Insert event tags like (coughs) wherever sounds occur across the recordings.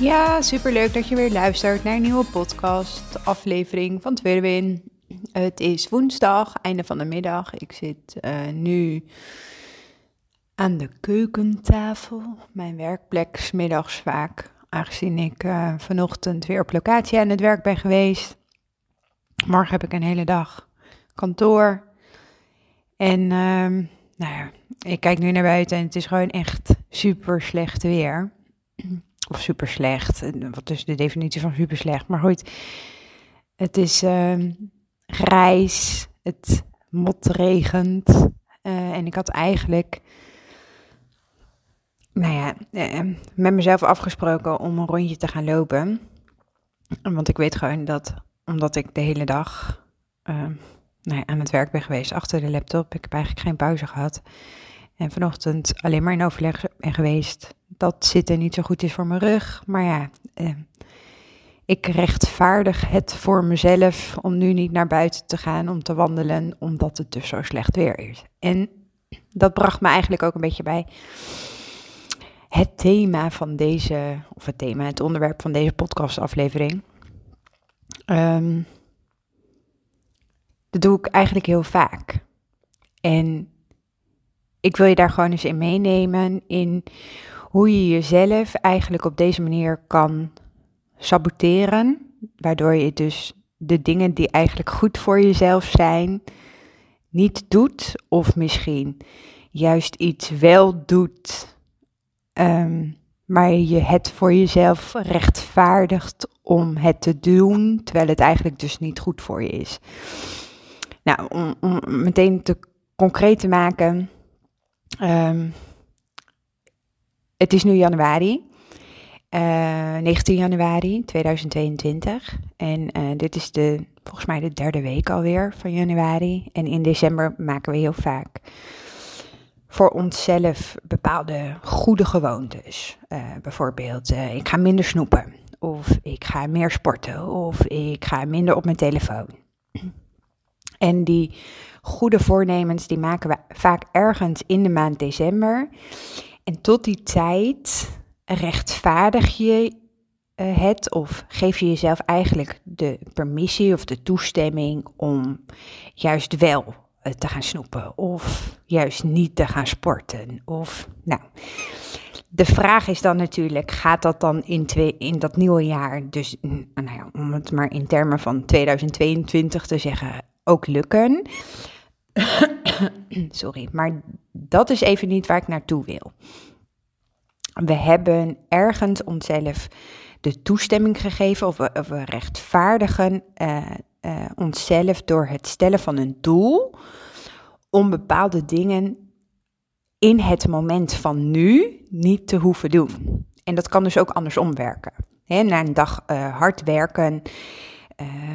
Ja, super leuk dat je weer luistert naar een nieuwe podcast, aflevering van Tweede. Het is woensdag, einde van de middag. Ik zit uh, nu aan de keukentafel. Mijn werkplek smiddags vaak, aangezien ik uh, vanochtend weer op locatie aan het werk ben geweest. Morgen heb ik een hele dag kantoor. En um, nou ja, ik kijk nu naar buiten en het is gewoon echt super slecht weer. Of super slecht. Wat is de definitie van super slecht? Maar goed, het is um, grijs, het motregent. Uh, en ik had eigenlijk, nou ja, uh, met mezelf afgesproken om een rondje te gaan lopen. Want ik weet gewoon dat, omdat ik de hele dag uh, nou ja, aan het werk ben geweest achter de laptop, ik heb eigenlijk geen pauze gehad. En vanochtend alleen maar in overleg ben geweest dat zitten niet zo goed is voor mijn rug. Maar ja, eh, ik rechtvaardig het voor mezelf om nu niet naar buiten te gaan om te wandelen, omdat het dus zo slecht weer is. En dat bracht me eigenlijk ook een beetje bij het thema van deze, of het thema, het onderwerp van deze podcastaflevering. Um, dat doe ik eigenlijk heel vaak. En ik wil je daar gewoon eens in meenemen in hoe je jezelf eigenlijk op deze manier kan saboteren, waardoor je dus de dingen die eigenlijk goed voor jezelf zijn, niet doet of misschien juist iets wel doet, um, maar je het voor jezelf rechtvaardigt om het te doen, terwijl het eigenlijk dus niet goed voor je is. Nou, om, meteen te concreet te maken, um, het is nu januari, uh, eh, 19 januari 2022. En uh, dit is de, volgens mij de derde week alweer van januari. En in december maken we heel vaak voor onszelf bepaalde goede gewoontes. Uh, bijvoorbeeld, ik ga minder snoepen. Of ik ga meer sporten. Of ik ga minder op mijn telefoon. En die goede voornemens, die maken we vaak ergens in de maand december. En tot die tijd rechtvaardig je uh, het of geef je jezelf eigenlijk de permissie of de toestemming om juist wel uh, te gaan snoepen of juist niet te gaan sporten. Of, nou, de vraag is dan natuurlijk, gaat dat dan in, twee, in dat nieuwe jaar, dus nou ja, om het maar in termen van 2022 te zeggen, ook lukken? (coughs) Sorry, maar dat is even niet waar ik naartoe wil. We hebben ergens onszelf de toestemming gegeven, of we, of rechtvaardigen uh, uh, onszelf door het stellen van een doel om bepaalde dingen in het moment van nu niet te hoeven doen. En dat kan dus ook andersom werken. Na een dag uh, hard werken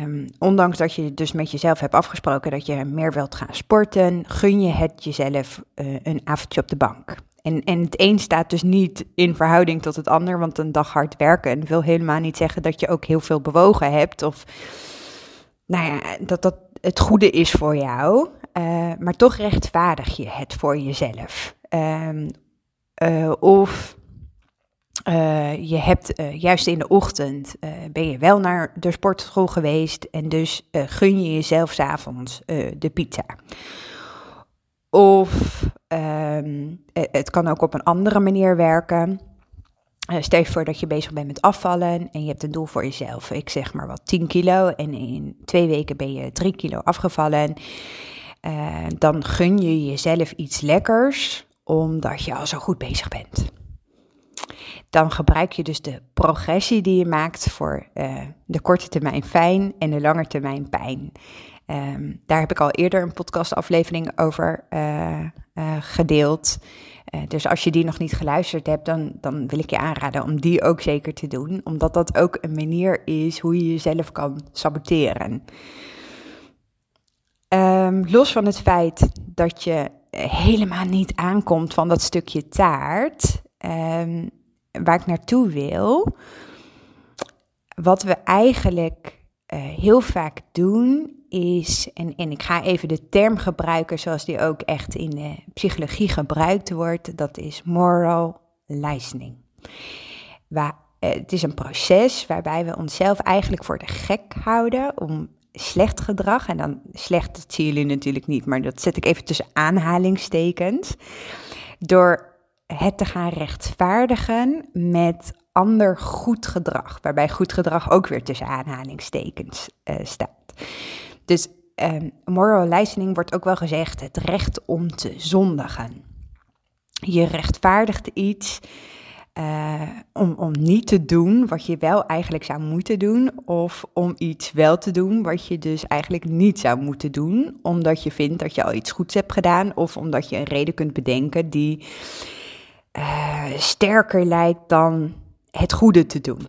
Um, ondanks dat je dus met jezelf hebt afgesproken dat je meer wilt gaan sporten, gun je het jezelf uh, een avondje op de bank. En, en het een staat dus niet in verhouding tot het ander, want een dag hard werken wil helemaal niet zeggen dat je ook heel veel bewogen hebt of nou ja, dat dat het goede is voor jou, uh, maar toch rechtvaardig je het voor jezelf. Um, uh, of uh, je hebt uh, juist in de ochtend uh, ben je wel naar de sportschool geweest en dus gun je jezelf s'avonds de pizza. Of um, het kan ook op een andere manier werken. stel je voor dat je bezig bent met afvallen en je hebt een doel voor jezelf. Ik zeg maar wat 10 kilo en in twee weken ben je 3 kilo afgevallen. dan gun je jezelf iets lekkers omdat je al zo goed bezig bent dan gebruik je dus de progressie die je maakt voor uh, de korte termijn fijn en de lange termijn pijn. Um, daar heb ik al eerder een podcastaflevering over uh, uh, gedeeld. Eh, dus als je die nog niet geluisterd hebt, dan, dan wil ik je aanraden om die ook zeker te doen. Omdat dat ook een manier is hoe je jezelf kan saboteren. Um, los van het feit dat je helemaal niet aankomt van dat stukje taart, um, waar ik naartoe wil. Wat we eigenlijk uh, heel vaak doen is, en, en ik ga even de term gebruiken zoals die ook echt in de psychologie gebruikt wordt, dat is moral listening. Uh, het is een proces waarbij we onszelf eigenlijk voor de gek houden om slecht gedrag, en dan slecht, dat zien jullie natuurlijk niet, maar dat zet ik even tussen aanhalingstekens, door het te gaan rechtvaardigen met ander goed gedrag, waarbij goed gedrag ook weer tussen aanhalingstekens uh, staat. Dus um, moral listening wordt ook wel gezegd het recht om te zondigen. Je rechtvaardigt iets uh, om, om niet te doen wat je wel eigenlijk zou moeten doen, of om iets wel te doen wat je dus eigenlijk niet zou moeten doen, omdat je vindt dat je al iets goeds hebt gedaan, of omdat je een reden kunt bedenken die uh, sterker lijkt dan het goede te doen.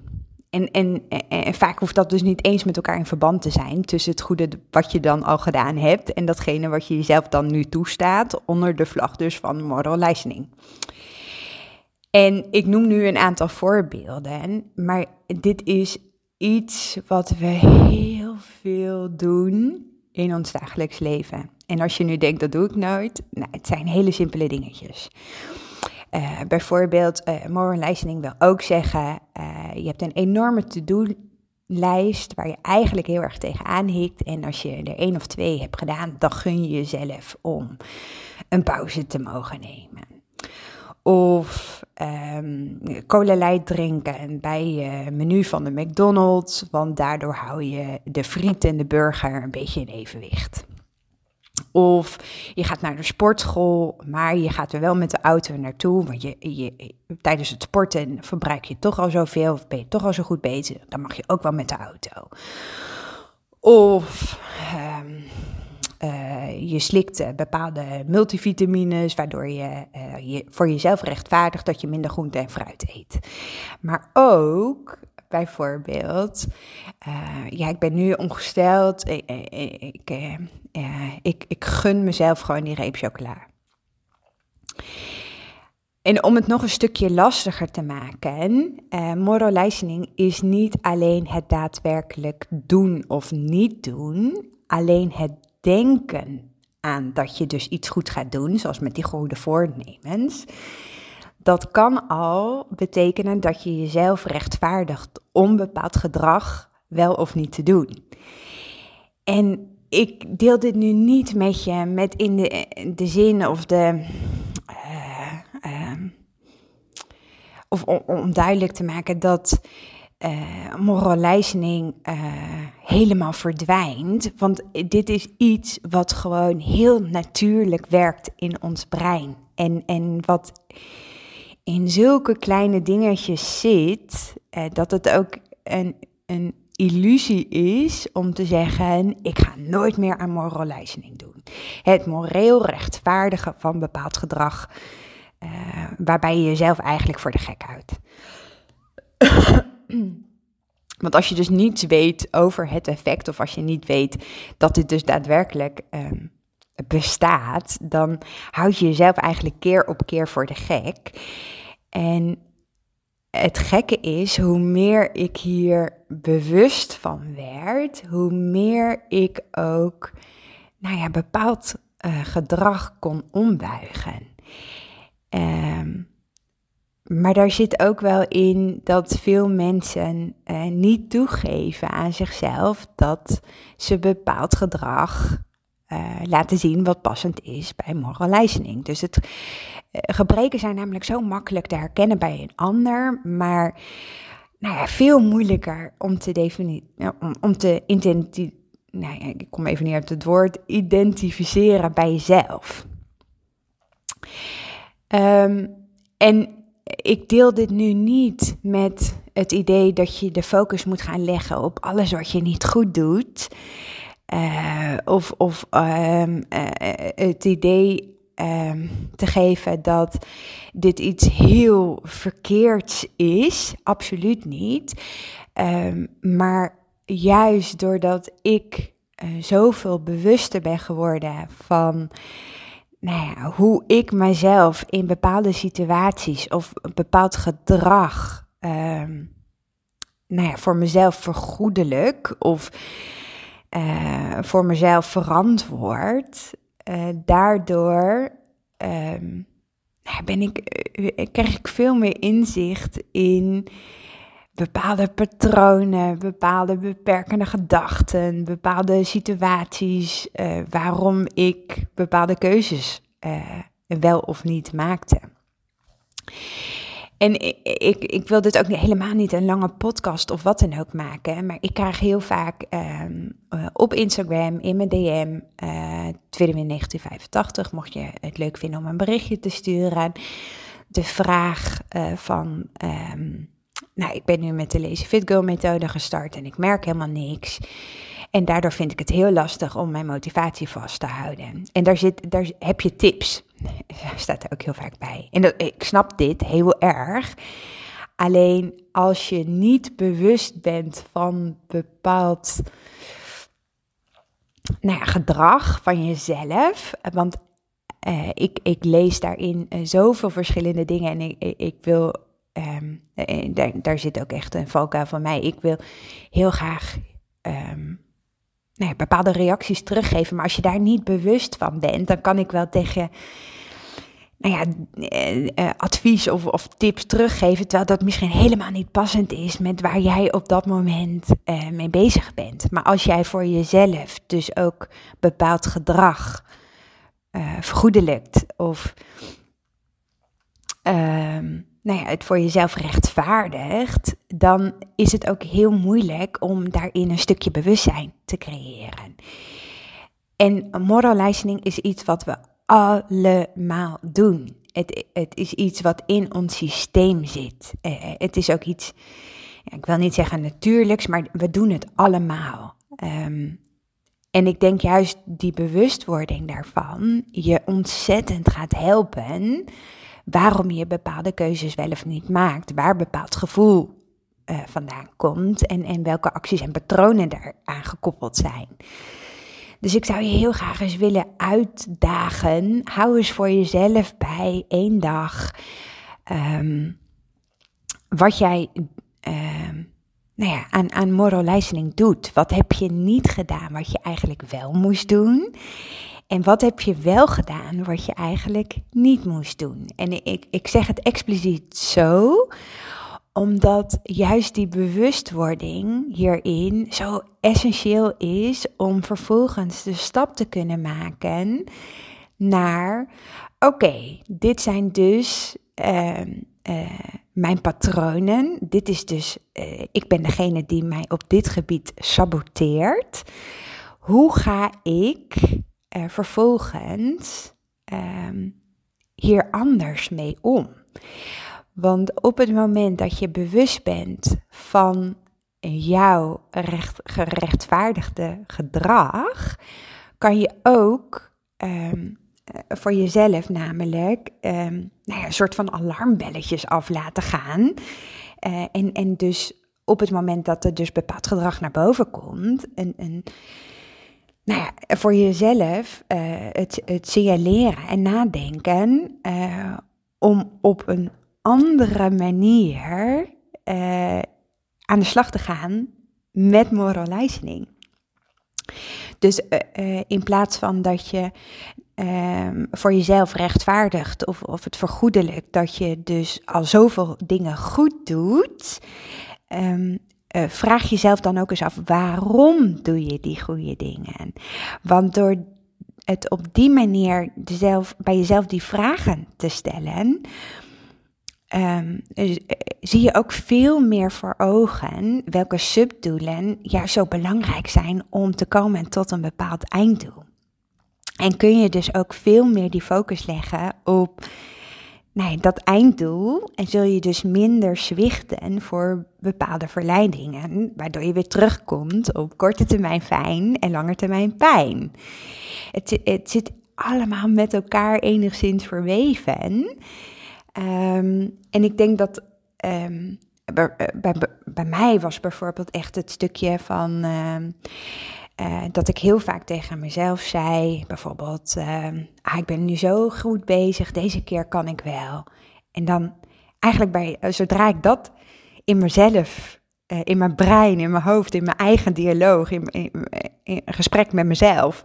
En, en, en, vaak hoeft dat dus niet eens met elkaar in verband te zijn tussen het goede wat je dan al gedaan hebt en datgene wat je jezelf dan nu toestaat onder de vlag dus van moral listening. En ik noem nu een aantal voorbeelden, maar dit is iets wat we heel veel doen in ons dagelijks leven. En als je nu denkt, dat doe ik nooit, nou, het zijn hele simpele dingetjes. Uh, bijvoorbeeld, uh, moral listening wil ook zeggen, uh, je hebt een enorme to-do-lijst waar je eigenlijk heel erg tegenaan hikt. En als je er één of twee hebt gedaan, dan gun je jezelf om een pauze te mogen nemen. Of um, cola drinken bij je menu van de McDonald's, want daardoor hou je de friet en de burger een beetje in evenwicht. Of je gaat naar de sportschool, maar je gaat er wel met de auto naartoe. Want je, tijdens het sporten verbruik je toch al zoveel, of ben je toch al zo goed bezig. Dan mag je ook wel met de auto. Of um, uh, je slikt bepaalde multivitamines, waardoor je, uh, je voor jezelf rechtvaardigt dat je minder groente en fruit eet. Maar ook bijvoorbeeld, uh, ja, ik ben nu ongesteld, ik, ik, ik, ik gun mezelf gewoon die reep chocola. En om het nog een stukje lastiger te maken, uh, is niet alleen het daadwerkelijk doen of niet doen, alleen het denken aan dat je dus iets goed gaat doen, zoals met die goede voornemens, dat kan al betekenen dat je jezelf rechtvaardigt om bepaald gedrag wel of niet te doen. En ik deel dit nu niet met je met in de, de zin of de. Uh, of om, duidelijk te maken dat uh, helemaal verdwijnt. Want dit is iets wat gewoon heel natuurlijk werkt in ons brein. En, en wat in zulke kleine dingetjes zit, eh, dat het ook een, een illusie is om te zeggen: ik ga nooit meer aan moralizing doen. Het moreel rechtvaardigen van bepaald gedrag, uh, waarbij je jezelf eigenlijk voor de gek houdt. (coughs) Want als je dus niets weet over het effect, of als je niet weet dat dit dus daadwerkelijk um, bestaat, dan houd je jezelf eigenlijk keer op keer voor de gek. En het gekke is, hoe meer ik hier bewust van werd, hoe meer ik ook, nou ja, bepaald uh, gedrag kon ombuigen. Um, maar daar zit ook wel in dat veel mensen uh, niet toegeven aan zichzelf dat ze bepaald gedrag uh, laten zien wat passend is bij moralizing. Dus het, uh, gebreken zijn namelijk zo makkelijk te herkennen bij een ander, maar nou ja, veel moeilijker om te definiëren, om, te. Nou ja, ik kom even niet op het woord, identificeren bij jezelf. Um, en ik deel dit nu niet met het idee dat je de focus moet gaan leggen op alles wat je niet goed doet. Uh, of of um, uh, het idee ehm, te geven dat dit iets heel verkeerds is. Absoluut niet. Ehm, maar juist doordat ik uh, zoveel bewuster ben geworden van nou ja, hoe ik mezelf in bepaalde situaties of een bepaald gedrag nou ja, voor mezelf vergoedelijk of uh, voor mezelf verantwoord. Uh, daardoor um, ben ik, krijg ik veel meer inzicht in bepaalde patronen, bepaalde beperkende gedachten, bepaalde situaties waarom ik bepaalde keuzes wel of niet maakte. En ik, ik, wil dit ook helemaal niet een lange podcast of wat dan ook maken. Maar ik krijg heel vaak um, uh, op Instagram in mijn DM, uh, Tweede 1985, mocht je het leuk vinden om een berichtje te sturen. De vraag uh, van um, nou, ik ben nu met de Lazy Fit Girl methode gestart en ik merk helemaal niks. En daardoor vind ik het heel lastig om mijn motivatie vast te houden. En daar, zit, daar heb je tips. (laughs) Staat er ook heel vaak bij. En dat, ik snap dit heel erg. Alleen als je niet bewust bent van bepaald nou ja, gedrag van jezelf. Want uh, ik, ik lees daarin uh, zoveel verschillende dingen en ik, ik wil um, daar, daar, zit ook echt een valkuil van mij. Ik wil heel graag um, nou ja, bepaalde reacties teruggeven. Maar als je daar niet bewust van bent, dan kan ik wel tegen nou ja, uh, advies of, of, tips teruggeven. Terwijl dat misschien helemaal niet passend is met waar jij op dat moment uh, mee bezig bent. Maar als jij voor jezelf dus ook bepaald gedrag vergoedelijkt of. Um, nou het voor jezelf rechtvaardigt, dan is het ook heel moeilijk om daarin een stukje bewustzijn te creëren. En moralizing is iets wat we allemaal doen. Het, het is iets wat in ons systeem zit. Uh, het is ook iets, ja, ik wil niet zeggen natuurlijks, maar we doen het allemaal. Um, en ik denk juist die bewustwording daarvan je ontzettend gaat helpen waarom je bepaalde keuzes wel of niet maakt, waar bepaald gevoel uh, vandaan komt en, en welke acties en patronen daaraan gekoppeld zijn. Dus ik zou je heel graag eens willen uitdagen. Hou eens voor jezelf bij één dag um, wat jij um, nou ja, aan, aan moral doet. Wat heb je niet gedaan wat je eigenlijk wel moest doen? En wat heb je wel gedaan wat je eigenlijk niet moest doen? En ik, ik zeg het expliciet zo, omdat juist die bewustwording hierin zo essentieel is om vervolgens de stap te kunnen maken naar: oké, dit zijn dus. Uh, uh, mijn patronen. Dit is dus, uh, ik ben degene die mij op dit gebied saboteert. Hoe ga ik uh, vervolgens um, hier anders mee om. Want op het moment dat je bewust bent van jouw recht, gerechtvaardigde gedrag, kan je ook um, voor jezelf namelijk um, nou ja, een soort van alarmbelletjes af laten gaan. Uh, en, en dus op het moment dat er dus bepaald gedrag naar boven komt, een nou ja, voor jezelf uh, het, het signaleren en nadenken uh, om op een andere manier uh, aan de slag te gaan met moralizing. Dus in plaats van dat je um, voor jezelf rechtvaardigt of, of het vergoedelijk dat je dus al zoveel dingen goed doet, um, uh, vraag jezelf dan ook eens af, waarom doe je die goede dingen? Want door het op die manier zelf, bij jezelf die vragen te stellen, um, zie je ook veel meer voor ogen welke subdoelen ja, zo belangrijk zijn om te komen tot een bepaald einddoel. En kun je dus ook veel meer die focus leggen op nee, dat einddoel en zul je dus minder zwichten voor bepaalde verleidingen, waardoor je weer terugkomt op korte termijn fijn en lange termijn pijn. Het, het zit allemaal met elkaar enigszins verweven. Ehm, en ik denk dat ehm, bij, bij, bij, mij was bijvoorbeeld echt het stukje van ehm, eh, dat ik heel vaak tegen mezelf zei, bijvoorbeeld, ah, ik ben nu zo goed bezig, deze keer kan ik wel. En dan eigenlijk bij, eh, zodra ik dat in mezelf eh, in mijn brein, in mijn hoofd, in mijn eigen dialoog, in, een gesprek met mezelf,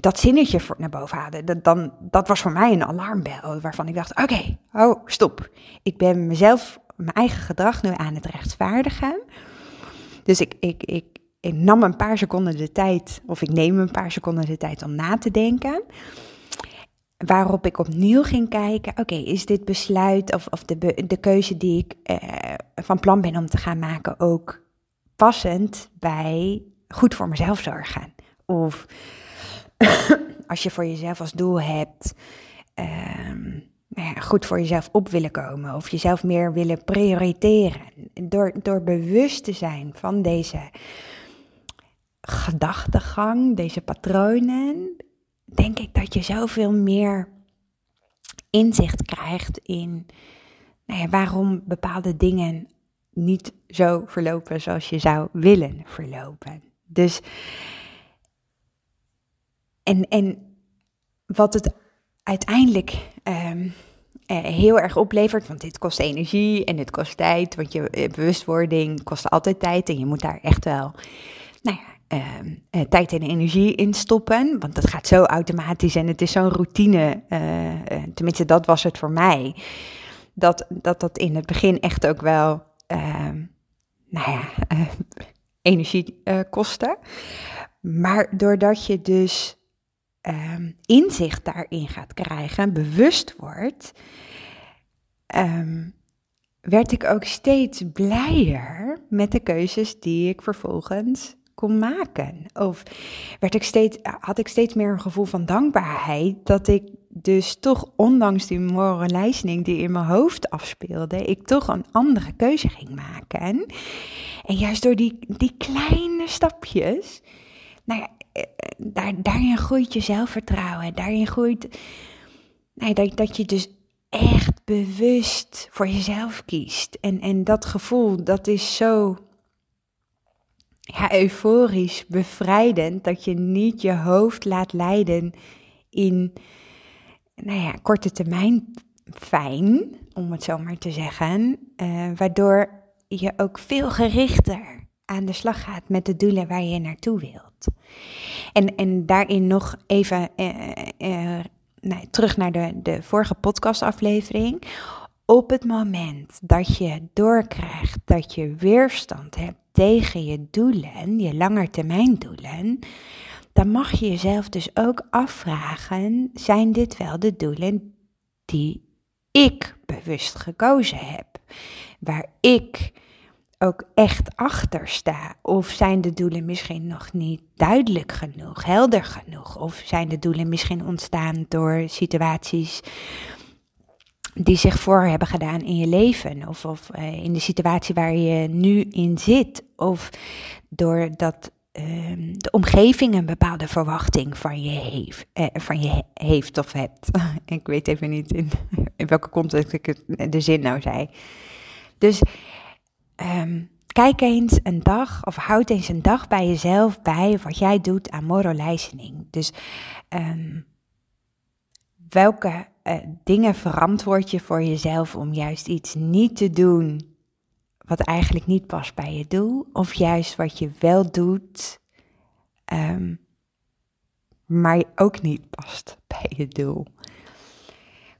dat zinnetje voor, naar boven haalde. Dat, dan, dat was voor mij een alarmbel waarvan ik dacht: oké, oh, stop. Ik ben mezelf, mijn eigen gedrag nu aan het rechtvaardigen. Dus ik, ik, ik, ik nam een paar seconden de tijd, of ik neem een paar seconden de tijd om na te denken. Waarop ik opnieuw ging kijken, oké, is dit besluit of, of de, de keuze die ik eh, van plan ben om te gaan maken ook passend bij goed voor mezelf zorgen? Of (clears throat) als je voor jezelf als doel hebt, um, nou ja, goed voor jezelf op willen komen of jezelf meer willen prioriteren. Door, door bewust te zijn van deze gedachtegang, deze patronen, denk ik dat je zoveel meer inzicht krijgt in nou ja, waarom bepaalde dingen niet zo verlopen zoals je zou willen verlopen. Dus, en, en wat het uiteindelijk um, heel erg oplevert, want dit kost energie en dit kost tijd, want je eh, bewustwording kost altijd tijd en je moet daar echt wel, nou ja, Ehm, eh, tijd en energie in stoppen. Want dat gaat zo automatisch en het is zo'n routine. Uh, tenminste, dat was het voor mij. Dat dat, dat in het begin echt ook wel, ehm, nou ja, energie kostte. Maar doordat je dus ehm, inzicht daarin gaat krijgen, bewust wordt, werd ik ook steeds blijer met de keuzes die ik vervolgens kon maken. Of werd ik steeds, had ik steeds meer een gevoel van dankbaarheid dat ik dus toch, ondanks die moralisering die in mijn hoofd afspeelde, ik toch een andere keuze ging maken. En juist door die, die kleine stapjes, nou ja, eh, daar, daarin groeit je zelfvertrouwen, daarin groeit nou dat, dat je dus echt bewust voor jezelf kiest. En, en dat gevoel, dat is zo ja, euforisch, bevrijdend, dat je niet je hoofd laat leiden in, nou ja, korte termijn fijn, om het zo maar te zeggen, uh, waardoor je ook veel gerichter aan de slag gaat met de doelen waar je naartoe wilt. En, en daarin nog even uh, uh, nou, terug naar de, de vorige podcastaflevering. Op het moment dat je doorkrijgt dat je weerstand hebt tegen je doelen, je langetermijndoelen, dan mag je jezelf dus ook afvragen: zijn dit wel de doelen die ik bewust gekozen heb? Waar ik ook echt achter sta? Of zijn de doelen misschien nog niet duidelijk genoeg, helder genoeg? Of zijn de doelen misschien ontstaan door situaties die zich voor hebben gedaan in je leven. Of, of uh, in de situatie waar je nu in zit. Of doordat uh, de omgeving een bepaalde verwachting van je heeft, uh, van je heeft of hebt. (laughs) ik weet even niet in, in welke context ik de zin nou zei. Dus um, kijk eens een dag of houd eens een dag bij jezelf bij wat jij doet aan moralizing. Dus um, welke uh, dingen verantwoord je voor jezelf om juist iets niet te doen wat eigenlijk niet past bij je doel, of juist wat je wel doet, um, maar ook niet past (laughs) bij je doel.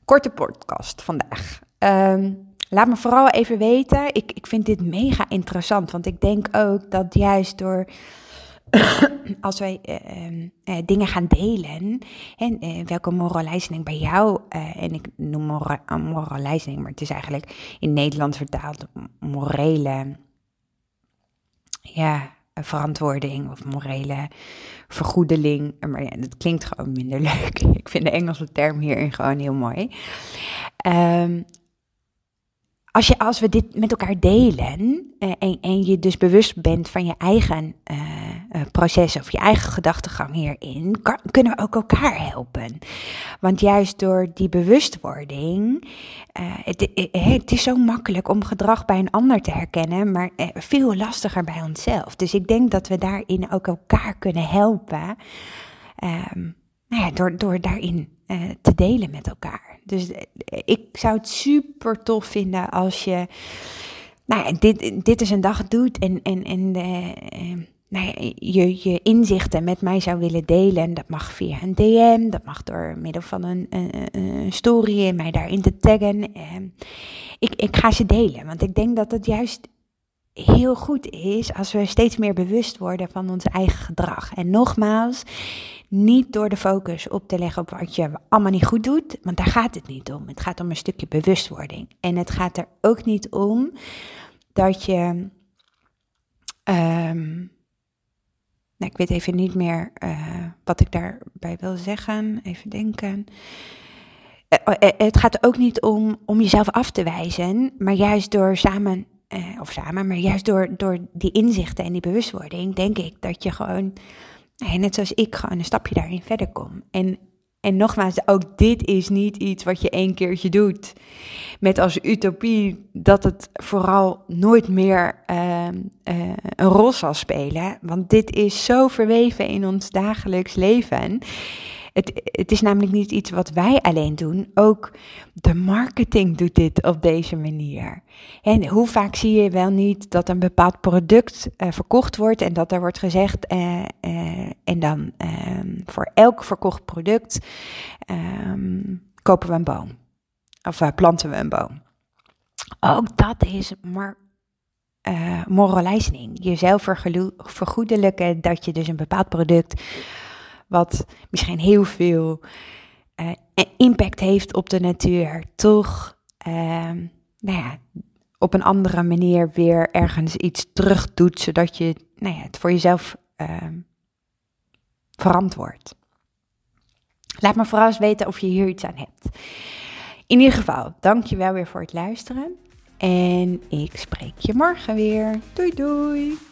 Korte podcast vandaag. Um, laat me vooral even weten. Ik, ik vind dit mega interessant, want ik denk ook dat juist door (coughs) als wij uh, uh, dingen gaan delen, en uh, welke moralizing bij jou, en ik noem mora moralizing, maar het is eigenlijk in Nederland vertaald morele ja, verantwoording of morele vergoedeling. Maar ja, dat klinkt gewoon minder (laughs) leuk. Ik vind de Engelse term hierin gewoon heel mooi. Um, als, je, als we dit met elkaar delen en, en je dus bewust bent van je eigen uh, proces of je eigen gedachtegang hierin, kunnen we ook elkaar helpen. Want juist door die bewustwording, het, het, is zo makkelijk om gedrag bij een ander te herkennen, maar veel lastiger bij onszelf. Dus ik denk dat we daarin ook elkaar kunnen helpen. Um, nou ja, door, door daarin te delen met elkaar. Dus ik zou het super tof vinden als je nou ja, dit, dit is een dag doet en, en, en uh, nou ja, je, je inzichten met mij zou willen delen. Dat mag via een DM, dat mag door middel van een, een, story en mij daarin te taggen. Ik, ik ga ze delen, want ik denk dat het juist heel goed is als we steeds meer bewust worden van ons eigen gedrag. En nogmaals, niet door de focus op te leggen op wat je allemaal niet goed doet, want daar gaat het niet om. Het gaat om een stukje bewustwording. En het gaat er ook niet om dat je. Um, nou, ik weet even niet meer uh, wat ik daarbij wil zeggen. Even denken. Uh, het gaat ook niet om, om jezelf af te wijzen, maar juist door samen, uh, of samen, maar juist door, door die inzichten en die bewustwording, denk ik dat je gewoon, net zoals ik, gewoon een stapje daarin verder komt. En en nogmaals, ook dit is niet iets wat je één keertje doet. Met als utopie dat het vooral nooit meer uh, uh, een rol zal spelen. Want dit is zo verweven in ons dagelijks leven. Het, is namelijk niet iets wat wij alleen doen. Ook de marketing doet dit op deze manier. En hoe vaak zie je wel niet dat een bepaald product uh, verkocht wordt en dat er wordt gezegd, uh, uh, en dan ehm, voor elk verkocht product ehm, kopen we een boom. Of planten we een boom. Ook dat is maar uh, moralizing. Jezelf vergoedelijken dat je dus een bepaald product wat misschien heel veel uh, impact heeft op de natuur, toch uh, nou ja, op een andere manier weer ergens iets terug doet, zodat je nou ja, het voor jezelf uh, verantwoordt. Laat me vooral eens weten of je hier iets aan hebt. In ieder geval, dank je wel weer voor het luisteren. En ik spreek je morgen weer. Doei doei!